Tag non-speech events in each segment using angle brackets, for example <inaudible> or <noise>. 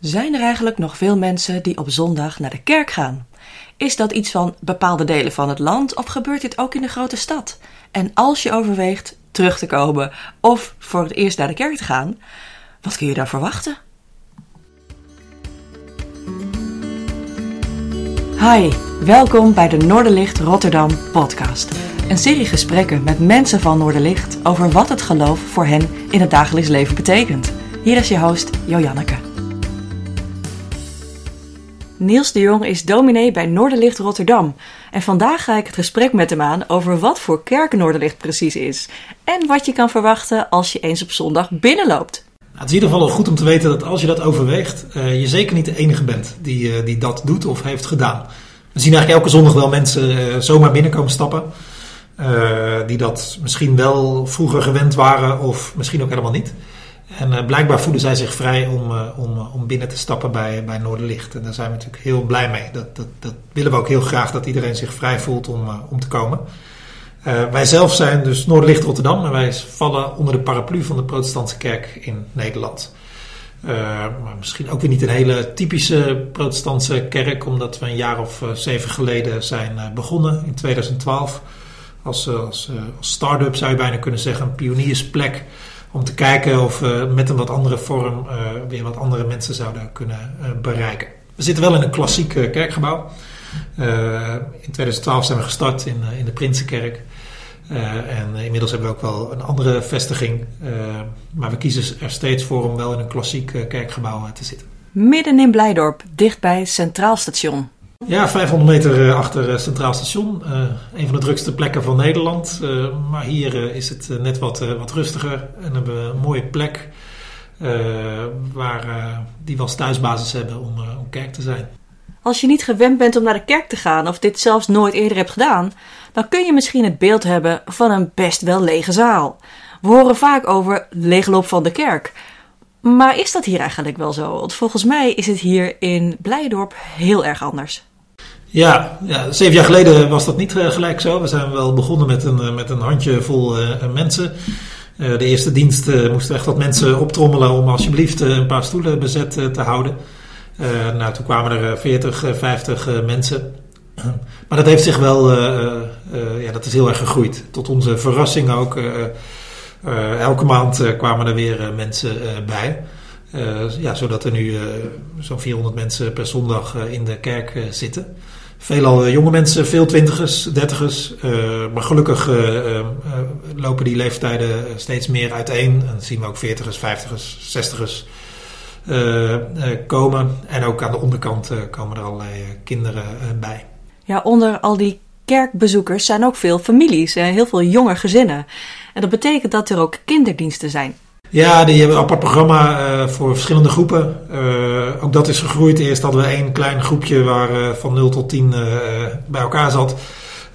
Zijn er eigenlijk nog veel mensen die op zondag naar de kerk gaan? Is dat iets van bepaalde delen van het land of gebeurt dit ook in de grote stad? En als je overweegt terug te komen of voor het eerst naar de kerk te gaan, wat kun je daar verwachten? Hi, welkom bij de Noorderlicht Rotterdam podcast. Een serie gesprekken met mensen van Noorderlicht over wat het geloof voor hen in het dagelijks leven betekent. Hier is je host Jojanneke. Niels de Jong is dominee bij Noorderlicht Rotterdam. En vandaag ga ik het gesprek met hem aan over wat voor kerk Noorderlicht precies is. En wat je kan verwachten als je eens op zondag binnenloopt. Nou, het is in ieder geval goed om te weten dat als je dat overweegt, uh, je zeker niet de enige bent die, uh, die dat doet of heeft gedaan. We zien eigenlijk elke zondag wel mensen uh, zomaar binnenkomen stappen. die dat misschien wel vroeger gewend waren of misschien ook helemaal niet. En uh, blijkbaar voelen zij zich vrij om, uh, om, om binnen te stappen bij, bij Noorderlicht. En daar zijn we natuurlijk heel blij mee. Dat, dat, dat willen we ook heel graag, dat iedereen zich vrij voelt om, om te komen. wij zelf zijn dus Noorderlicht Rotterdam en wij vallen onder de paraplu van de protestantse kerk in Nederland. maar misschien ook weer niet een hele typische protestantse kerk, omdat we een jaar of zeven geleden zijn begonnen in 2012. Als, als, als start-up zou je bijna kunnen zeggen, een pioniersplek om te kijken of we met een wat andere vorm uh, weer wat andere mensen zouden kunnen uh, bereiken. We zitten wel in een klassiek uh, kerkgebouw. in 2012 zijn we gestart in, in de Prinsenkerk. en inmiddels hebben we ook wel een andere vestiging. maar we kiezen er steeds voor om wel in een klassiek kerkgebouw te zitten. Midden in Blijdorp, dichtbij Centraal Station. Ja, 500 meter achter uh, Centraal Station. Uh, een van de drukste plekken van Nederland. Maar hier is het net wat, wat rustiger. En hebben we een mooie plek waar, die we als thuisbasis hebben om, om kerk te zijn. Als je niet gewend bent om naar de kerk te gaan of dit zelfs nooit eerder hebt gedaan, dan kun je misschien het beeld hebben van een best wel lege zaal. We horen vaak over leegloop van de kerk. Maar is dat hier eigenlijk wel zo? Want volgens mij is het hier in Blijdorp heel erg anders. Ja, ja, zeven jaar geleden was dat niet uh, gelijk zo. We zijn wel begonnen met een, uh, met een handjevol uh, mensen. de eerste dienst moesten echt wat mensen optrommelen om alsjeblieft een paar stoelen bezet te houden. nou, toen kwamen er 40, 50 mensen. <clears throat> maar dat heeft zich wel, ja, dat is heel erg gegroeid. Tot onze verrassing ook. elke maand kwamen er weer mensen bij. ja, zodat er nu zo'n 400 mensen per zondag in de kerk zitten. Veelal eh, jonge mensen, veel twintigers, dertigers. Uh, maar gelukkig uh, lopen die leeftijden steeds meer uiteen. En dan zien we ook veertigers, vijftigers, zestigers komen. En ook aan de onderkant komen er allerlei kinderen bij. Ja, onder al die kerkbezoekers zijn ook veel families en heel veel jonge gezinnen. En dat betekent dat er ook kinderdiensten zijn. Ja, die hebben een apart programma uh, voor verschillende groepen. Uh, ook dat is gegroeid. Eerst hadden we één klein groepje waar uh, van 0 tot 10 bij elkaar zat.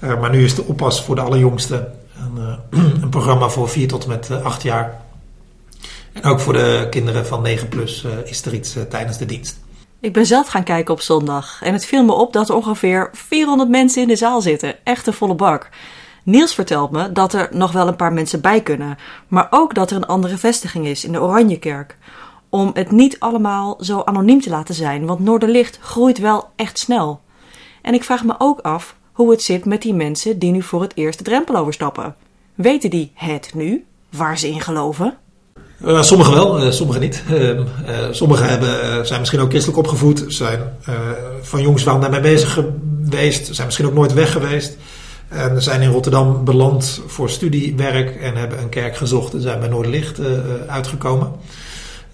maar nu is de oppas voor de allerjongste een, <clears throat> een programma voor 4 tot en met 8 jaar. En ook voor de kinderen van 9 plus is er iets tijdens de dienst. Ik ben zelf gaan kijken op zondag en het viel me op dat er ongeveer 400 mensen in de zaal zitten. Echt een volle bak. Niels vertelt me dat er nog wel een paar mensen bij kunnen, maar ook dat er een andere vestiging is in de Oranjekerk. Om het niet allemaal zo anoniem te laten zijn, want Noorderlicht groeit wel echt snel. En ik vraag me ook af hoe het zit met die mensen die nu voor het eerst de drempel overstappen. Weten die het nu, waar ze in geloven? Uh, sommigen wel, uh, sommigen niet. Uh, sommigen hebben, zijn misschien ook christelijk opgevoed, zijn van jongs aan daarmee bezig geweest, zijn misschien ook nooit weg geweest. En zijn in Rotterdam beland voor studiewerk en hebben een kerk gezocht en zijn bij Noorderlicht uh, uitgekomen.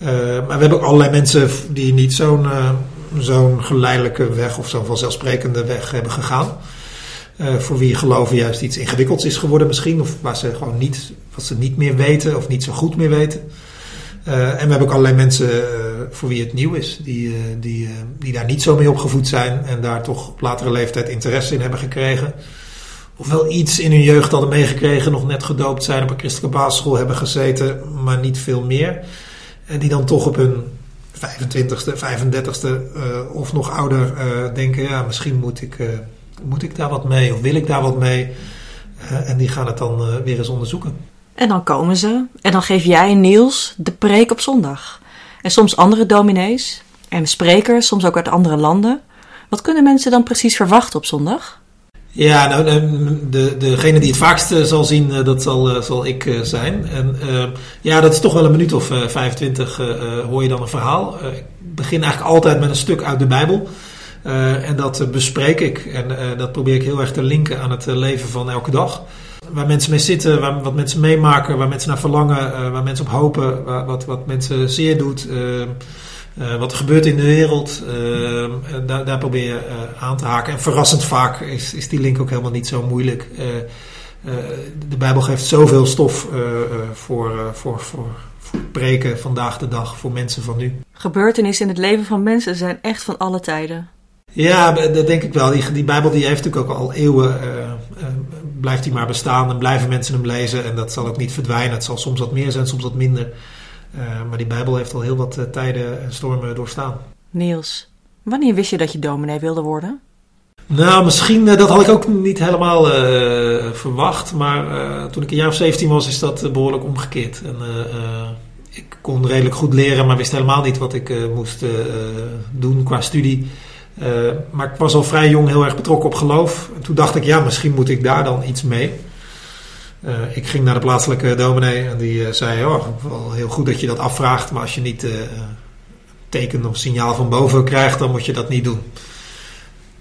Uh, maar we hebben ook allerlei mensen die niet zo'n zo'n geleidelijke weg of zo'n vanzelfsprekende weg hebben gegaan. voor wie geloven juist iets ingewikkelds is geworden misschien. Of waar ze gewoon niet, wat ze niet meer weten of niet zo goed meer weten. en we hebben ook allerlei mensen voor wie het nieuw is. Die, die, die daar niet zo mee opgevoed zijn en daar toch op latere leeftijd interesse in hebben gekregen of wel iets in hun jeugd hadden meegekregen, nog net gedoopt zijn, op een christelijke basisschool hebben gezeten, maar niet veel meer. En die dan toch op hun 25ste, 35ste uh, of nog ouder uh, denken, ja, misschien moet ik, uh, moet ik daar wat mee of wil ik daar wat mee. en die gaan het dan weer eens onderzoeken. En dan komen ze en dan geef jij Niels de preek op zondag. En soms andere dominees. En sprekers, soms ook uit andere landen. Wat kunnen mensen dan precies verwachten op zondag? Ja, nou, de, degene die het vaakst eh, zal zien, eh, dat zal, eh, zal ik zijn. En ja, dat is toch wel een minuut of 25 hoor je dan een verhaal. ik begin eigenlijk altijd met een stuk uit de Bijbel. en dat bespreek ik. En dat probeer ik heel erg te linken aan het leven van elke dag. Waar mensen mee zitten, waar, wat mensen meemaken, waar mensen naar verlangen, waar mensen op hopen, wat, wat mensen zeer doet. Uh, wat er gebeurt in de wereld, uh, daar, daar, probeer je uh, aan te haken. En verrassend vaak is, is die link ook helemaal niet zo moeilijk. de Bijbel geeft zoveel stof voor, voor, voor, voor preken vandaag de dag, voor mensen van nu. Gebeurtenissen in het leven van mensen zijn echt van alle tijden. Ja, dat denk ik wel. Die, die Bijbel die heeft natuurlijk ook al eeuwen, blijft die maar bestaan en blijven mensen hem lezen. En dat zal ook niet verdwijnen. Het zal soms wat meer zijn, soms wat minder. Eh, maar die Bijbel heeft al heel wat eh, tijden en stormen doorstaan. Niels, wanneer wist je dat je dominee wilde worden? Nou, misschien, eh, dat had ik ook niet helemaal verwacht. Maar toen ik een jaar of 17 was, is dat behoorlijk omgekeerd. En, ik kon redelijk goed leren, maar wist helemaal niet wat ik moest doen qua studie. maar ik was al vrij jong heel erg betrokken op geloof. En toen dacht ik, ja, misschien moet ik daar dan iets mee. Uh, ik ging naar de plaatselijke dominee en die uh, zei: Oh, wel heel goed dat je dat afvraagt, maar als je niet uh, teken of signaal van boven krijgt, dan moet je dat niet doen.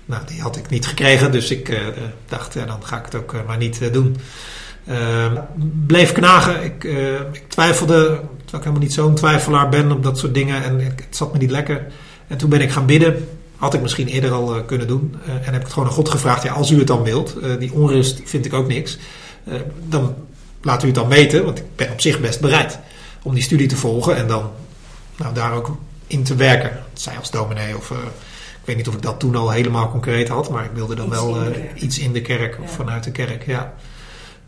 Nou, die had ik niet gekregen, dus ik dacht: dan ga ik het ook maar niet doen. Ehm, bleef knagen. Ik, twijfelde, terwijl ik helemaal niet zo'n twijfelaar ben op dat soort dingen en het zat me niet lekker. En toen ben ik gaan bidden. Had ik misschien eerder al kunnen doen. en heb ik het gewoon aan God gevraagd: ja, als u het dan wilt. die onrust vind ik ook niks. Eh, dan laat u het dan weten, want ik ben op zich best bereid om die studie te volgen en dan nou, daar ook in te werken. Zij als dominee of... Uh, ik weet niet of ik dat toen al helemaal concreet had, maar ik wilde dan wel uh, iets in de kerk of vanuit de kerk, ja.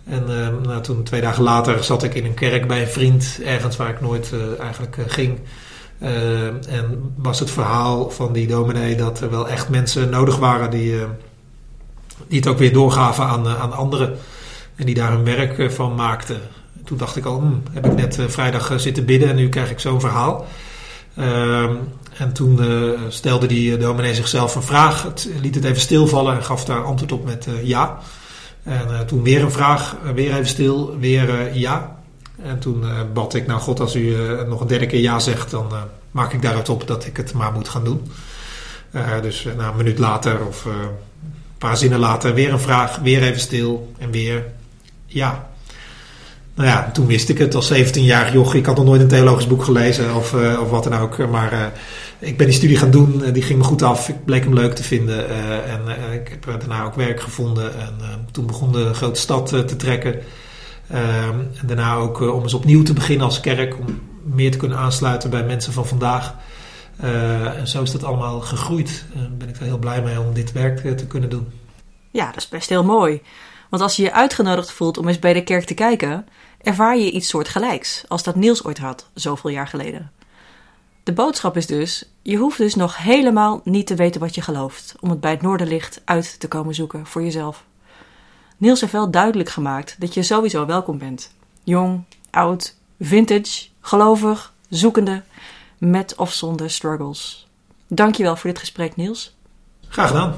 En uh, nou, toen twee dagen later zat ik in een kerk bij een vriend, ergens waar ik nooit eigenlijk ging. en was het verhaal van die dominee dat er wel echt mensen nodig waren die, die het ook weer doorgaven aan, aan anderen. En die daar hun werk eh, van maakte. Toen dacht ik al, hmm, heb ik net eh, vrijdag eh, zitten bidden en nu krijg ik zo'n verhaal. Ehm, en toen stelde die dominee zichzelf een vraag, het, liet het even stilvallen en gaf daar antwoord op met ja. En toen weer een vraag, weer even stil, weer ja. En toen bad ik, nou God, als u nog een derde keer ja zegt, dan maak ik daaruit op dat ik het maar moet gaan doen. dus nou, een minuut later of een paar zinnen later weer een vraag, weer even stil en weer ja. Nou ja, toen wist ik het als 17-jarig joch. Ik had nog nooit een theologisch boek gelezen of, uh, of wat dan ook. Maar uh, ik ben die studie gaan doen. Die ging me goed af. Ik bleek hem leuk te vinden. en ik heb daarna ook werk gevonden. En toen begon de grote stad te trekken. Ehm, en daarna ook om eens opnieuw te beginnen als kerk. Om meer te kunnen aansluiten bij mensen van vandaag. en zo is dat allemaal gegroeid. Daar ben ik er heel blij mee om dit werk te kunnen doen. Ja, dat is best heel mooi. Want als je je uitgenodigd voelt om eens bij de kerk te kijken, ervaar je iets soortgelijks als dat Niels ooit had, zoveel jaar geleden. De boodschap is dus: je hoeft dus nog helemaal niet te weten wat je gelooft om het bij het Noorderlicht uit te komen zoeken voor jezelf. Niels heeft wel duidelijk gemaakt dat je sowieso welkom bent. Jong, oud, vintage, gelovig, zoekende, met of zonder struggles. Dankjewel voor dit gesprek, Niels. Graag gedaan.